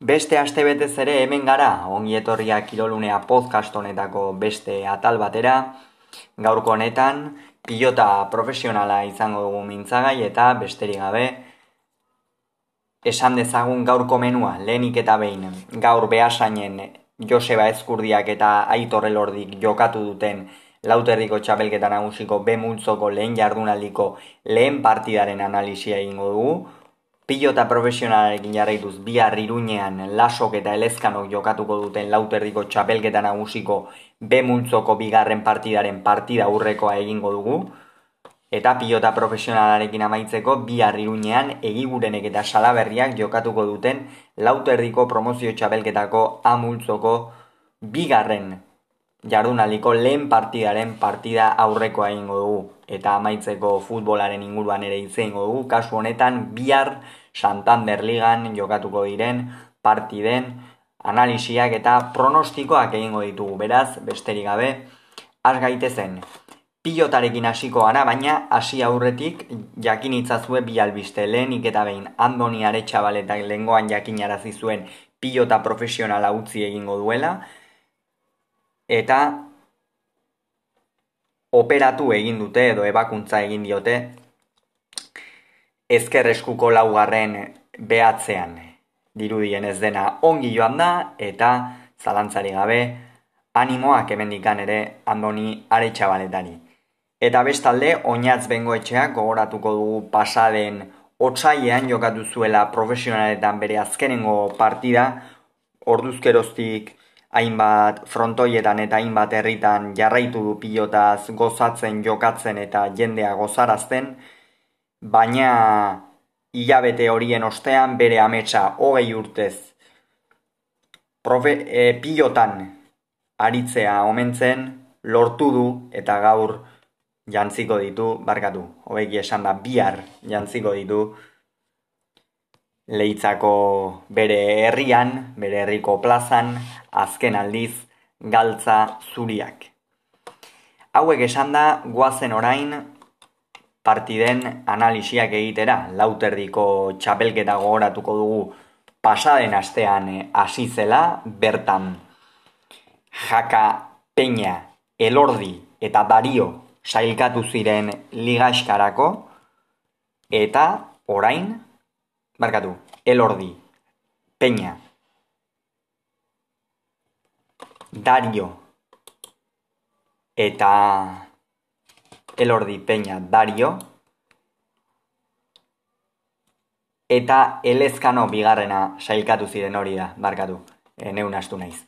Beste aste betez ere hemen gara, ongi etorria kirolunea podcast honetako beste atal batera, gaurko honetan, pilota profesionala izango dugu mintzagai eta besterik gabe, esan dezagun gaurko menua, lehenik eta behin, gaur behasainen Joseba Ezkurdiak eta Aitor Elordik jokatu duten lauterriko txapelketa nagusiko B multzoko lehen jardunaldiko lehen partidaren analizia egingo dugu, Pilota profesionalarekin jarraituz bihar iruñean lasok eta elezkanok jokatuko duten lauterdiko txapelketa nagusiko B multzoko bigarren partidaren partida aurrekoa egingo dugu. Eta pilota profesionalarekin amaitzeko bihar iruñean egigurenek eta salaberriak jokatuko duten lauterdiko promozio txapelketako A multzoko bigarren jardunaliko lehen partidaren partida aurrekoa egingo dugu. Eta amaitzeko futbolaren inguruan ere izango dugu, kasu honetan bihar Santander Ligan jokatuko diren partiden analisiak eta pronostikoak egingo ditugu. Beraz, besterik gabe, az gaitezen. Pilotarekin hasiko gara, baina hasi aurretik jakin itzazue bi albiste lehenik eta behin Andoni Aretxabal eta lengoan jakin arazi zuen pilota profesionala utzi egingo duela eta operatu egin dute edo ebakuntza egin diote ezker eskuko laugarren behatzean. Dirudien ez dena ongi joan da eta zalantzari gabe animoak emendikan ere andoni aretsabaletari. Eta bestalde, oinatz bengoetxeak gogoratuko dugu pasaden otsailean jokatu zuela profesionaletan bere azkenengo partida, orduzkeroztik hainbat frontoietan eta hainbat herritan jarraitu du pilotaz gozatzen jokatzen eta jendea gozarazten, baina hilabete horien ostean bere ametsa hogei urtez profe, e, pilotan aritzea omentzen lortu du eta gaur jantziko ditu, barkatu, hogei esan da bihar jantziko ditu leitzako bere herrian, bere herriko plazan, azken aldiz galtza zuriak. Hauek esan da, guazen orain, partiden analisiak egitera, lauterdiko txapelketa gogoratuko dugu pasaden astean eh, hasi zela, bertan. Jaka peña, elordi eta dario sailkatu ziren ligaiskarako, eta orain, barkatu, elordi, peña, dario, eta Elordi Peña Dario eta Elezkano bigarrena sailkatu ziren hori da, barkatu, e, neun astu naiz.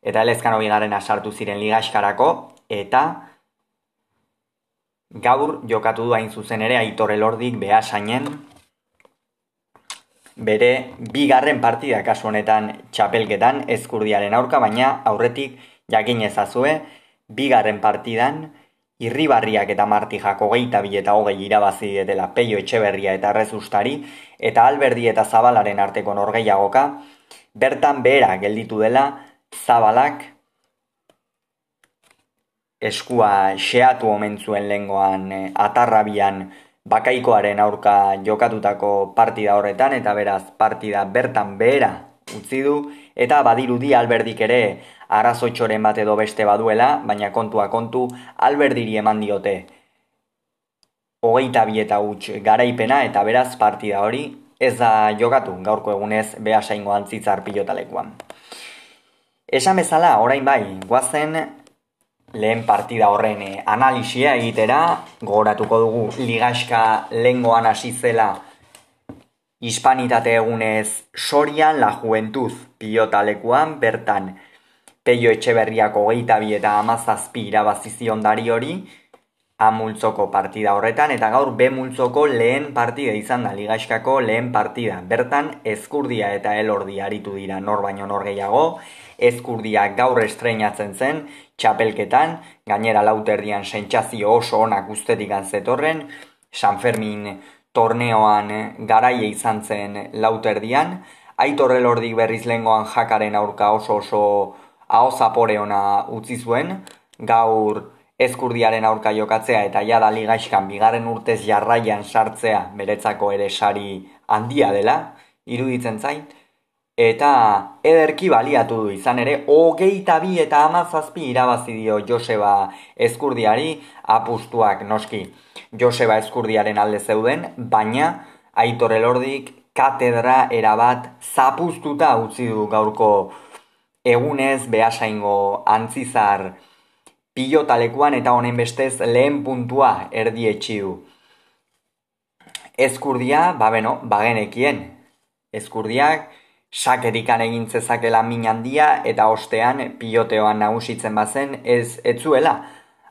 Eta Elezkano bigarrena sartu ziren ligaskarako eta gaur jokatu du hain zuzen ere Aitor Elordik behasainen bere bigarren partida kasu honetan txapelketan ezkurdiaren aurka, baina aurretik jakin ezazue bigarren partidan irribarriak eta martijak hogeita bi eta hogei irabazi dela peio etxeberria eta rezustari, eta alberdi eta zabalaren arteko norgeiagoka, bertan behera gelditu dela zabalak eskua xeatu omen zuen lengoan eh, atarrabian bakaikoaren aurka jokatutako partida horretan, eta beraz partida bertan behera utzi du, eta badirudi alberdik ere arazoitxoren bat edo beste baduela, baina kontua kontu alberdiri eman diote. Hogeita bi eta huts garaipena eta beraz partida hori ez da jogatu gaurko egunez behasaingo antzitzar pilotalekuan. Esan bezala, orain bai, guazen lehen partida horren eh, analisia egitera, gogoratuko dugu ligaska lengoan hasi zela hispanitate egunez sorian la juventud pilotalekuan bertan Peio Etxeberriako geita bi eta amazazpi irabazizion dari hori amultzoko partida horretan eta gaur B multzoko lehen partida izan da ligaiskako lehen partida. Bertan ezkurdia eta elordi aritu dira nor baino nor gehiago, ezkurdia gaur estreinatzen zen, txapelketan, gainera lauterdian sentsazio oso onak ustetik zetorren, San Fermin torneoan garaie izan zen lauterdian, aitorre lordik berriz lengoan jakaren aurka oso oso hau zapore ona utzi zuen, gaur ezkurdiaren aurka jokatzea eta jada ligaiskan bigarren urtez jarraian sartzea beretzako ere sari handia dela, iruditzen zain, eta ederki baliatu du izan ere, hogeita bi eta amazazpi irabazi dio Joseba Eskurdiari apustuak noski. Joseba Eskurdiaren alde zeuden, baina Aitor Elordik katedra erabat zapuztuta utzi du gaurko egunez behasaingo antzizar pilotalekuan eta honen bestez lehen puntua erdietxi du. Eskurdia, ba beno, bagenekien. Eskurdiak, sakerikan egin zezakela min handia eta ostean piloteoan nagusitzen bazen ez etzuela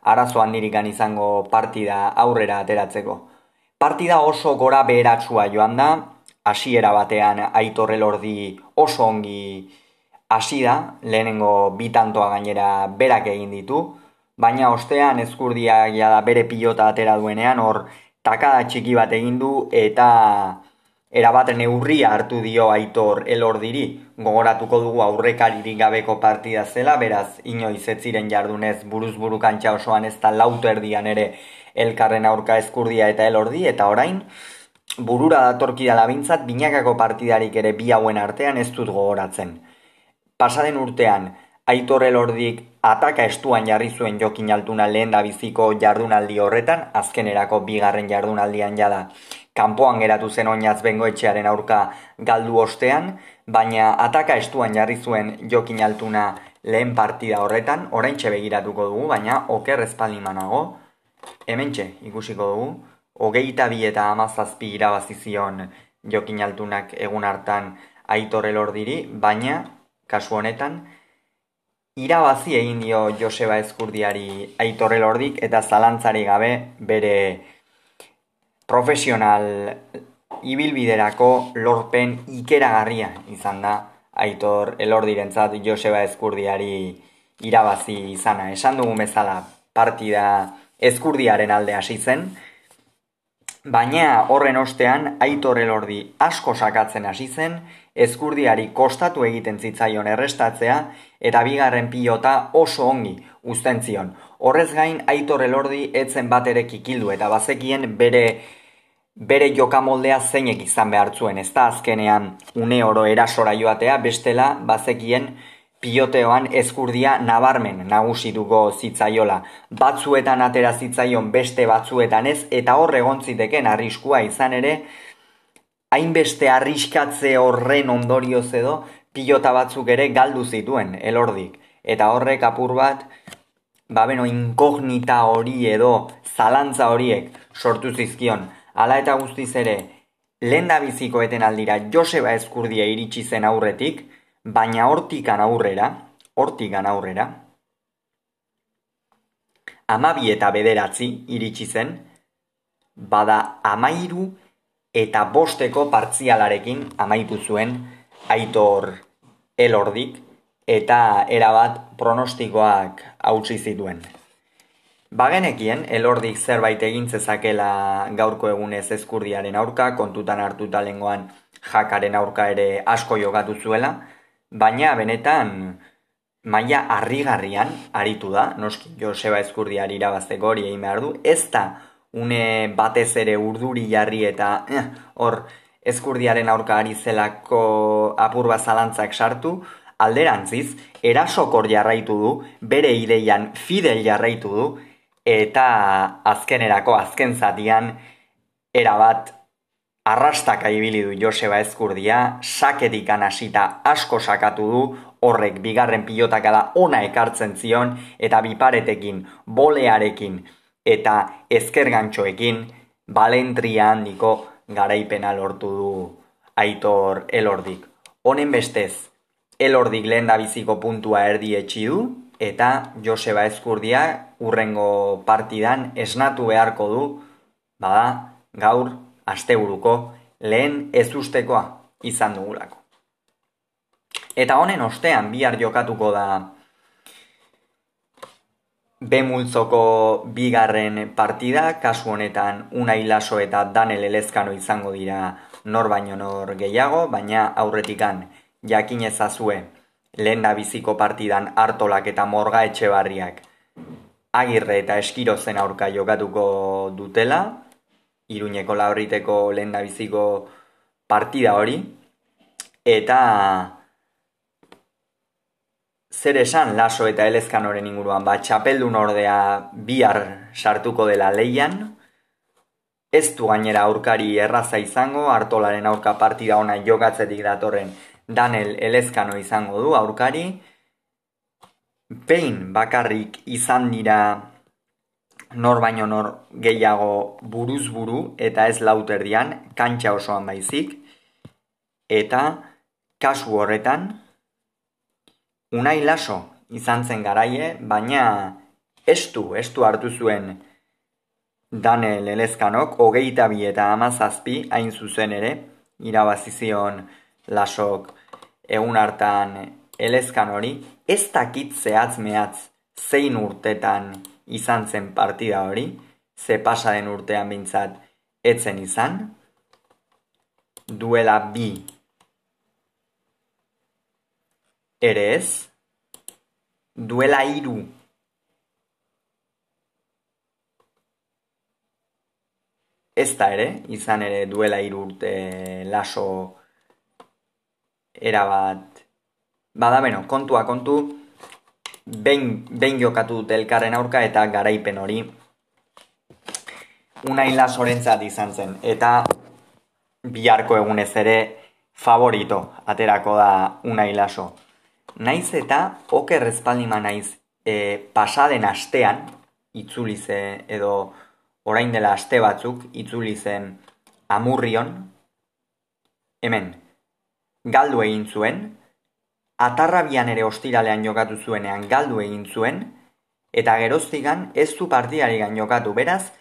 arazo handirikan izango partida aurrera ateratzeko. Partida oso gora beheratsua joan da, hasiera batean aitorre lordi oso ongi hasi da, lehenengo bitantoa gainera berak egin ditu, baina ostean eskurdiak da bere pilota atera duenean hor takada txiki bat egin du eta erabat neurria hartu dio aitor elordiri. Gogoratuko dugu aurrekaririk gabeko partida zela, beraz inoiz ez ziren jardunez buruz buru kantxa osoan ez da lauto erdian ere elkarren aurka eskurdia eta elordi, eta orain burura datorki da labintzat binakako partidarik ere bi hauen artean ez dut gogoratzen. Pasaden urtean, Aitor elordik ataka estuan jarri zuen jokin altuna lehen da biziko jardunaldi horretan, azkenerako bigarren jardunaldian jada. Kanpoan geratu zen oinaz bengoetxearen aurka galdu ostean, baina ataka estuan jarri zuen jokin altuna lehen partida horretan, orain begiratuko dugu, baina oker ezpaldi manago, hemen ikusiko dugu, hogeita bi eta amazazpi irabazizion jokin altunak egun hartan aitor elordiri, baina, kasu honetan, irabazi egin dio Joseba Eskurdiari aitor elordik eta zalantzari gabe bere profesional ibilbiderako lorpen ikeragarria izan da aitor elordirentzat Joseba Eskurdiari irabazi izana. Esan dugu bezala partida Eskurdiaren alde hasi zen, baina horren ostean aitor elordi asko sakatzen hasi zen, Eskurdiari kostatu egiten zitzaion errestatzea eta bigarren pilota oso ongi uzten zion. Horrez gain aitor elordi etzen bat ere kikildu eta bazekien bere bere jokamoldea zeinek izan behar zuen, ez da azkenean une oro erasora joatea, bestela bazekien piloteoan eskurdia nabarmen nagusi dugo zitzaiola. Batzuetan atera zitzaion beste batzuetan ez, eta hor egon ziteken arriskua izan ere, hainbeste arriskatze horren ondorioz edo, pilota batzuk ere galdu zituen, elordik. Eta horrek apur bat, babeno inkognita hori edo zalantza horiek sortu zizkion, Hala eta guztiz ere, lehen da bizikoeten aldira Joseba Eskurdia iritsi zen aurretik, baina hortikan aurrera, hortikan aurrera, amabi eta bederatzi iritsi zen, bada amairu eta bosteko partzialarekin amaitu zuen aitor elordik eta erabat pronostikoak hautsi zituen. Bagenekien, elordik zerbait egin zezakela gaurko egunez ezkurdiaren aurka, kontutan hartuta lengoan jakaren aurka ere asko jogatu zuela, baina benetan maila harrigarrian aritu da, noski Joseba ezkurdiari irabazteko hori egin behar du, ez da une batez ere urduri jarri eta eh, hor ezkurdiaren aurka ari zelako apur zalantzak sartu, alderantziz, erasokor jarraitu du, bere ideian fidel jarraitu du, eta azkenerako azken zatian erabat arrastaka ibili du Joseba Ezkurdia, saketik anasita asko sakatu du, horrek bigarren pilotaka da ona ekartzen zion, eta biparetekin, bolearekin eta ezkergantxoekin, balentria handiko garaipena lortu du aitor elordik. Honen bestez, elordik lehen biziko puntua erdi du, eta Joseba Ezkurdia urrengo partidan esnatu beharko du, bada, gaur, asteburuko, lehen ez ustekoa izan dugulako. Eta honen ostean bihar jokatuko da Bemultzoko bigarren partida, kasu honetan Unai Laso eta Danel Elezkano izango dira nor baino nor gehiago, baina aurretikan jakin ezazue lehen da biziko partidan hartolak eta morga etxe barriak agirre eta eskirozen aurka jokatuko dutela, iruñeko laurriteko lehen da biziko partida hori, eta zer esan laso eta elezkanoren inguruan, ba, txapeldun ordea bihar sartuko dela leian, ez du gainera aurkari erraza izango, hartolaren aurka partida ona jokatzetik datorren Daniel Elezkano izango du aurkari, behin bakarrik izan dira nor baino nor gehiago buruz buru eta ez lauterdian, kantxa osoan baizik, eta kasu horretan, Unai laso izan zen garaie, baina estu, estu hartu zuen Daniel Elezkanok, hogeita bi eta amazazpi hain zuzen ere, irabazizion lasok egun hartan Elezkan hori, ez dakit zehatz mehatz zein urtetan izan zen partida hori, ze pasaren urtean bintzat etzen izan, duela bi ere ez, duela hiru ez da ere, izan ere duela hiru urte laso erabat bada beno, kontua kontu behin, behin jokatu dute elkarren aurka eta garaipen hori. Unain lasorentzat izan zen eta biharko egunez ere favorito aterako da unain laso Naiz eta oker ezpaldima naiz e, pasaden astean, itzuli ze edo orain dela aste batzuk, itzuli zen amurrion, hemen, galdu egin zuen, atarrabian ere ostiralean jokatu zuenean galdu egin zuen, eta geroztigan ez du partiari gan jokatu, beraz,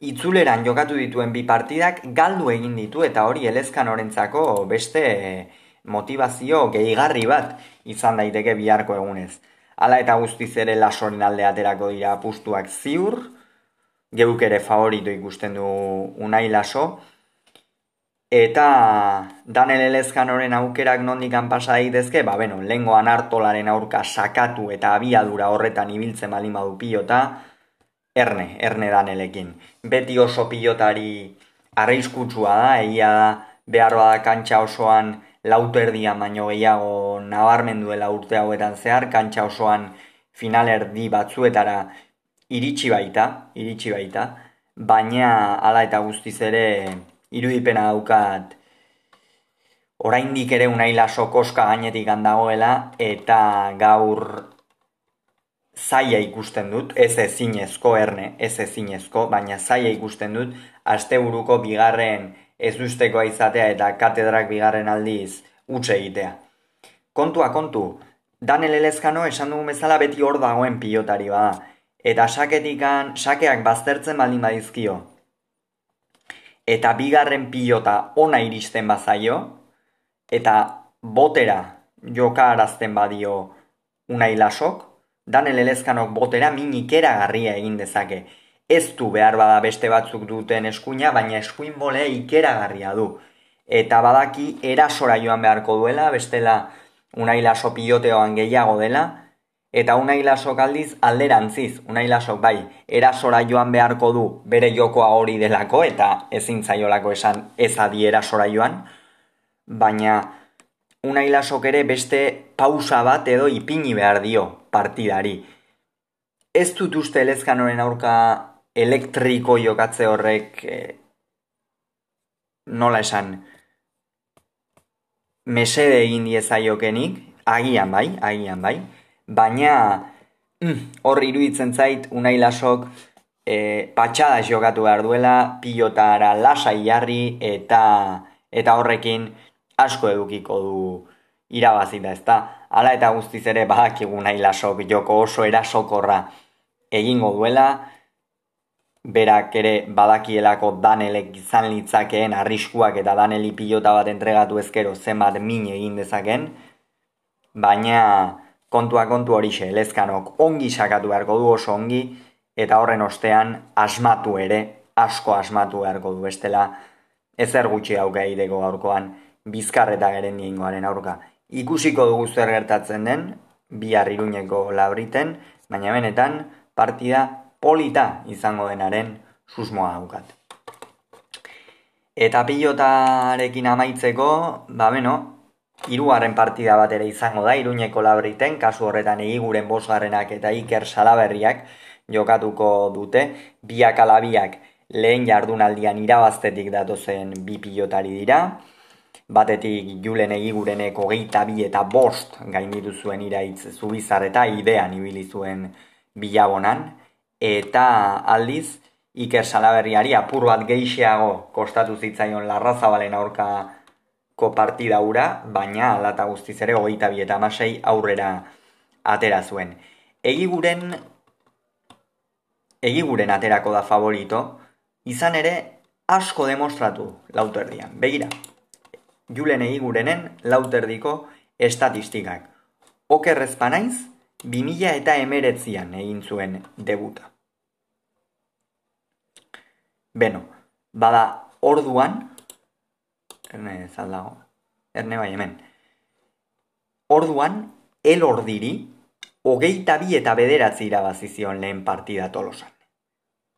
itzuleran jokatu dituen bi partidak galdu egin ditu eta hori elezkan orentzako beste motivazio gehigarri bat izan daiteke biharko egunez. Hala eta guztiz ere lasoren alde aterako dira apustuak ziur, geuk ere favorito ikusten du unai laso, eta Daniel Elezkanoren aukerak nondikan pasa daitezke, ba beno, lengoan hartolaren aurka sakatu eta abiadura horretan ibiltzen bali madu pilota, erne, erne Danielekin. Beti oso pilotari arriskutsua da, egia da, behar da kantxa osoan lauterdia baino gehiago nabarmen duela urte hauetan zehar, kantxa osoan finalerdi batzuetara iritsi baita, iritsi baita, baina hala eta guztiz ere irudipena daukat oraindik ere unai laso koska gainetik handagoela eta gaur zaia ikusten dut, ez ezinezko erne, ez ezinezko, baina zaia ikusten dut, asteburuko bigarren ez ustekoa izatea eta katedrak bigarren aldiz utxe egitea. Kontua kontu, Daniel Elezkano esan dugu bezala beti hor dagoen pilotari bada, eta saketikan sakeak baztertzen baldin badizkio. Eta bigarren pilota ona iristen bazaio, eta botera joka arazten badio unai lasok, Daniel Elezkanok botera minik eragarria egin dezake ez du behar bada beste batzuk duten eskuina, baina eskuin bolea ikeragarria du. Eta badaki erasora joan beharko duela, bestela unai laso piloteoan gehiago dela, eta unai laso aldiz alderantziz, unai laso bai, erasora joan beharko du bere jokoa hori delako, eta ezin zaiolako esan ez adi erasora joan, baina unai lasok ere beste pausa bat edo ipini behar dio partidari. Ez dut uste elezkanoren aurka elektriko jokatze horrek e, nola esan mesede egin diezaiokenik, agian bai, agian bai, baina mm, hor iruditzen zait unai lasok e, patxada jokatu behar duela, pilotara lasai jarri eta eta horrekin asko edukiko du irabazita ezta. Hala eta guztiz ere badakigu nahi lasok joko oso erasokorra egingo duela, berak ere badakielako danelek izan litzakeen arriskuak eta daneli pilota bat entregatu ezkero zenbat min egin dezaken, baina kontua kontu hori xe, lezkanok ongi sakatu beharko du oso ongi, eta horren ostean asmatu ere, asko asmatu beharko du bestela, ezer gutxi hauka egiteko gaurkoan, bizkar eta geren aurka. Ikusiko dugu zer gertatzen den, bihar iruneko labriten, baina benetan partida polita izango denaren susmoa daukat. Eta pilotarekin amaitzeko, ba beno, Hirugarren partida bat ere izango da, iruñeko labriten, kasu horretan egiguren bosgarrenak eta iker salaberriak jokatuko dute, biak alabiak lehen jardunaldian irabaztetik datozen bi pilotari dira, batetik julen egigurenek hogeita bi eta bost gainditu zuen iraitz zubizar eta idean ibili zuen bilabonan, eta aldiz, Iker Salaberriari apur bat geixeago kostatu zitzaion larrazabalen aurkako partida ura, baina alata guztiz ere hogeita bi eta amasei aurrera atera zuen. Egiguren, egiguren aterako da favorito, izan ere asko demostratu lauterdian. Begira, julen egigurenen lauterdiko estatistikak. Okerrezpa naiz, 2000 eta emeretzian egin zuen debuta. Beno, bada orduan, erne zaldago, erne bai hemen, orduan, el ordiri, hogeita bi eta bederatzi irabazizion lehen partida tolosan.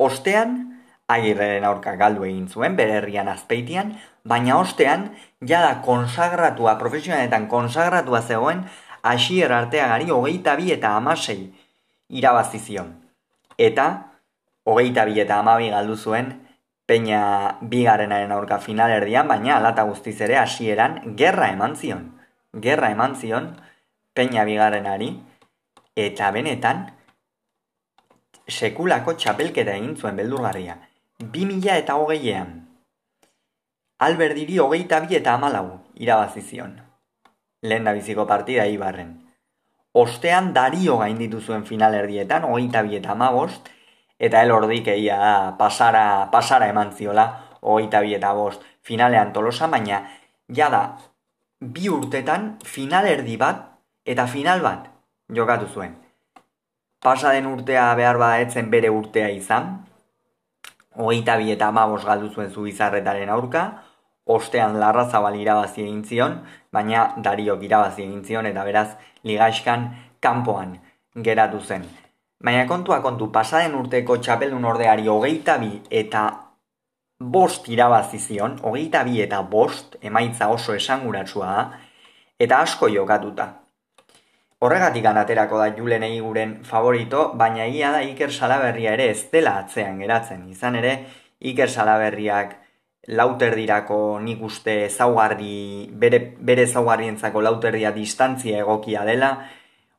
Ostean, agirreren aurka galdu egin zuen, bere herrian azpeitian, baina ostean, jada konsagratua, profesionaletan konsagratua zegoen, asier arteagari hogeita bi eta amasei irabazizion. Eta, hogeita bi eta amabi galdu zuen, Peña bigarrenaren aurka finalerdian, baina alata guztiz ere hasieran gerra eman zion. Gerra eman zion Peña bigarrenari eta benetan sekulako txapelketa egin zuen beldurgarria. Bi mila eta hogeian. Alberdiri hogeita bi eta amalau irabazi zion. Lehen biziko partida ibarren. Ostean dario gainditu zuen finalerdietan, hogeita bi eta amabost, eta el ordik eia pasara, pasara eman ziola, oita bi eta bost, finalean tolosa, baina jada bi urtetan finalerdi bat eta final bat jokatu zuen. Pasa den urtea behar bada etzen bere urtea izan, oita bi eta amabos galdu zuen zu izarretaren aurka, ostean larra zabal irabazi egin zion, baina dariok irabazi egin zion, eta beraz ligaiskan kanpoan geratu zen. Baina kontua kontu, pasaden urteko txapeldun ordeari hogeita bi eta bost irabazi zion, hogeita bi eta bost, emaitza oso esanguratsua da, eta asko jokatuta. Horregatik anaterako da julen egiguren favorito, baina egia da Iker Salaberria ere ez dela atzean geratzen. Izan ere, Iker Salaberriak lauterdirako nik uste zaugarri, bere, bere zaugarrientzako lauterdia distantzia egokia dela,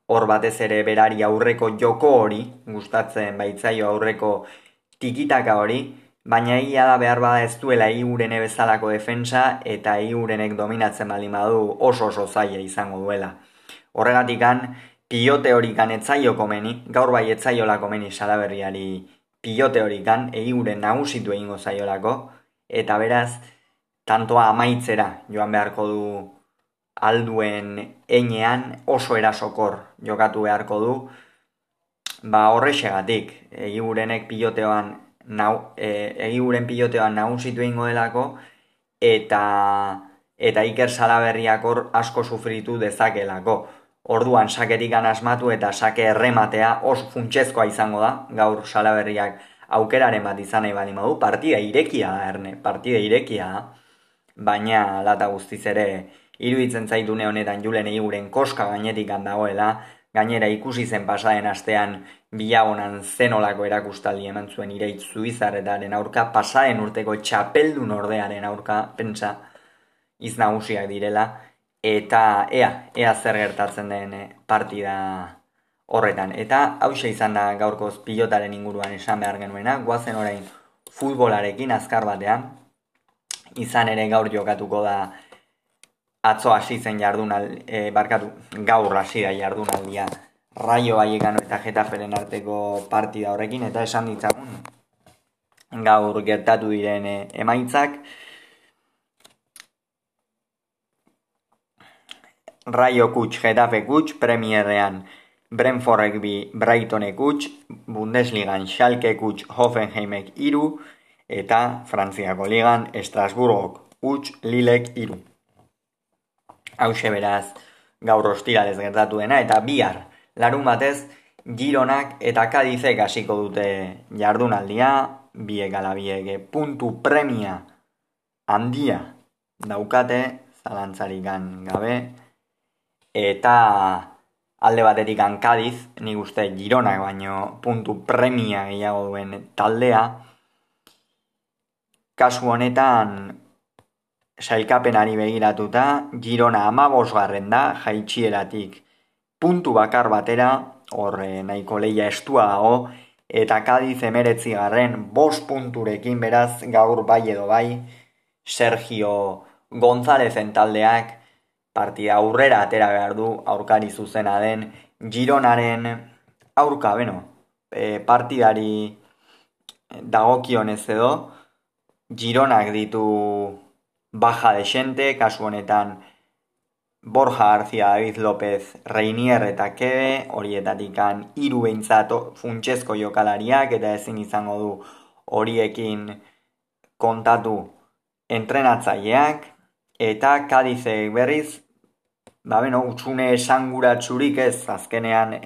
hor batez ere berari aurreko joko hori, gustatzen baitzaio aurreko tikitaka hori, baina egia da behar bada ez duela iurene bezalako defensa eta iurenek dominatzen bali badu oso oso zaila izango duela. Horregatik an, pilote horikan etzaio komeni, gaur bai etzaio komeni salaberriari pilote horikan, eiuren nagusitu egingo zaiolako, eta beraz, tantoa amaitzera joan beharko du alduen enean oso erasokor jokatu beharko du, ba horrexegatik, egigurenek piloteoan nau, e, egiguren piloteoan nagusitu ingo delako, eta, eta Iker Salaberriak hor asko sufritu dezakelako. Orduan saketik asmatu eta sake errematea oso funtsezkoa izango da, gaur Salaberriak aukeraren bat izan nahi bali modu, partida irekia da, erne, partida irekia. Baina lata guztiz ere, iruditzen zaitune honetan julen eguren koska gainetik dagoela, gainera ikusi zen pasaden astean bilagonan zenolako erakustaldi eman zuen ireitz zuizarretaren aurka, pasaden urteko txapeldun ordearen aurka, pentsa, iz nagusiak direla, eta ea, ea zer gertatzen den eh, partida horretan. Eta hause izan da gaurkoz pilotaren inguruan esan behar genuena, guazen orain futbolarekin azkar batean, izan ere gaur jokatuko da atzo hasi zen jardunal, e, barkatu, gaur hasi da jardunaldia raio baiekano eta jetaferen arteko partida horrekin, eta esan ditzagun gaur gertatu diren e, emaitzak. Raio kuts, jetafe kuts, premierrean Brentfordek bi Brightonek kuts, Bundesligan Schalke kuts, Hoffenheimek iru, eta Frantziako ligan Estrasburgok kuts, Lilek iru hause beraz gaur ostiralez gertatu dena, eta bihar, larun batez, gironak eta kadizek hasiko dute jardunaldia, biek ala biek puntu premia handia daukate, zalantzarik gabe. Eta alde batetik Kadiz, nik uste Gironak baino puntu premia gehiago duen taldea. Kasu honetan sailkapenari begiratuta, Girona amabos garren da, jaitxieratik puntu bakar batera, horre nahiko leia estua dago, eta Kadiz emeretzi garren, bos punturekin beraz gaur bai edo bai, Sergio Gonzalezen taldeak partida aurrera atera behar du aurkari zuzena den Gironaren aurka, beno, e, partidari dagokionez edo, Gironak ditu baja de xente, kasu honetan Borja García, David López, Reinier eta Kebe, horietatikan hiru behintzat funtsezko jokalariak eta ezin izango du horiekin kontatu entrenatzaileak eta Kadizek berriz ba beno, utxune esanguratsurik ez azkenean e,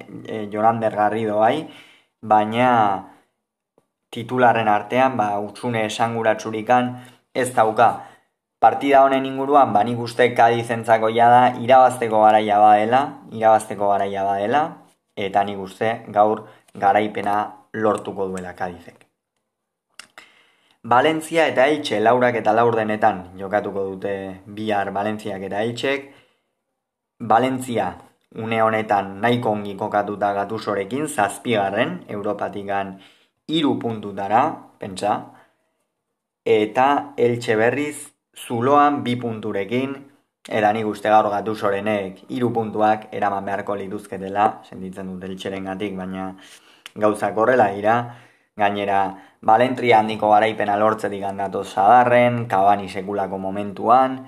Jolander Garrido bai, baina titularren artean ba utxune esanguratsurikan ez dauka. Partida honen inguruan, ba nik uste Kadizentzako da irabazteko garaia badela, irabazteko garaia badela, eta nik uste gaur garaipena lortuko duela Kadizek. Valentzia eta Elche laurak eta laur denetan jokatuko dute bihar Valentziak eta Elchek, Valentzia une honetan nahiko ongi kokatuta gatusorekin zazpigarren Europatikan hiru puntutara, pentsa, eta Elche berriz zuloan bi punturekin, eta nik uste gaur gatusorenek hiru puntuak eraman beharko lituzketela, sentitzen dut Elcheren gatik, baina gauzak horrela dira, gainera Valentria handiko garaipena lortzetik handatu zadarren, kabani sekulako momentuan,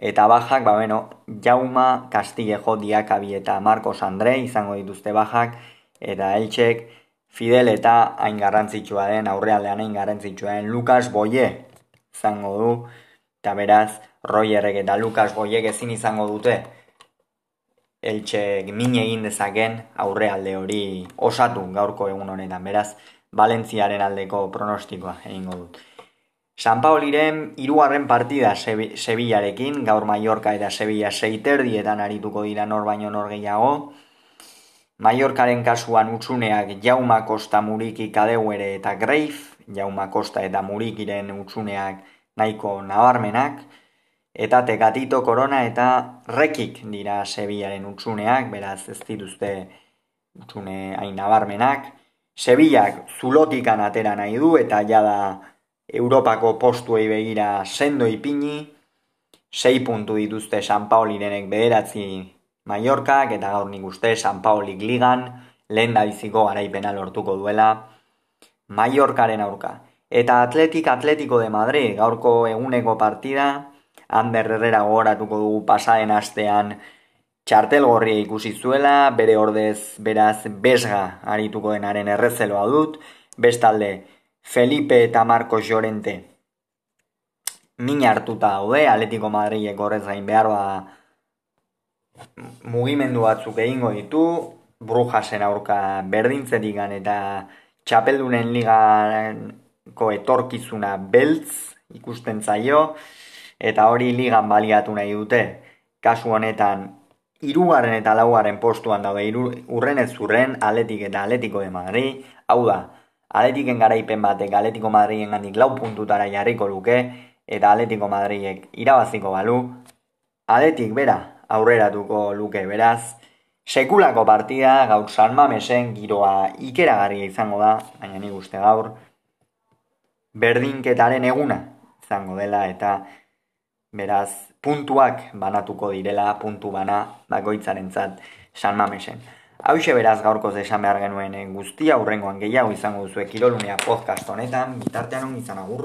Eta bajak, ba, bueno, Jauma, Castillejo, Diakabi eta Marcos Andre izango dituzte bajak, eta Eltsek, Fidel eta hain garrantzitsua den, aurrealdean hain garrantzitsua den, Lucas Boye izango du, eta beraz, Royerrek eta Lucas Boyek ezin izango dute, Eltsek mine egin dezaken aurrealde hori osatu gaurko egun honetan, beraz, Valentziaren aldeko pronostikoa egingo dut. San Paoliren irugarren partida Sevillarekin, gaur Mallorca eta Sevilla seiterdietan arituko dira nor baino nor gehiago. Mallorcaren kasuan utxuneak Jauma Costa Muriki Kadeuere eta Greif, Jauma Costa eta Murikiren utxuneak nahiko nabarmenak, eta Tekatito Corona eta Rekik dira Sevillaren utxuneak, beraz ez dituzte utxune hain nabarmenak. Sevillak zulotikan atera nahi du eta jada Europako postuei begira sendo ipini, sei puntu dituzte San Paulirenek bederatzi Mallorcak, eta gaur nik uste San Paulik ligan, lehen da biziko garaipena lortuko duela Mallorcaren aurka. Eta Atletik Atletiko de Madrid, gaurko eguneko partida, Ander Herrera gogoratuko dugu pasaren astean. Txartel gorria ikusi zuela, bere ordez beraz besga arituko denaren errezeloa dut, bestalde Felipe eta Marcos Llorente. Min hartuta daude, Atletico Madridek horrez gain behar ba mugimendu batzuk egingo ditu, Brujasen aurka berdintzetik eta Txapeldunen ligako etorkizuna beltz ikusten zaio, eta hori ligan baliatu nahi dute, kasu honetan, irugarren eta laugarren postuan daude, urren ez urren, Atletik eta Atletiko de Madrid, hau da, Atletiken garaipen batek Atletiko Madrien gandik lau puntutara jarriko luke, eta Atletiko Madriek irabaziko balu, Atletik bera aurreratuko luke beraz, sekulako partida gaur San Mamesen giroa ikeragarria izango da, baina nik uste gaur, berdinketaren eguna izango dela, eta beraz puntuak banatuko direla, puntu bana bakoitzaren zat San Mamesen. Hau beraz gaurkoz esan behar genuen eh, guztia, hurrengoan gehiago izango duzu ekirolunea podcast honetan, bitartean izan agur.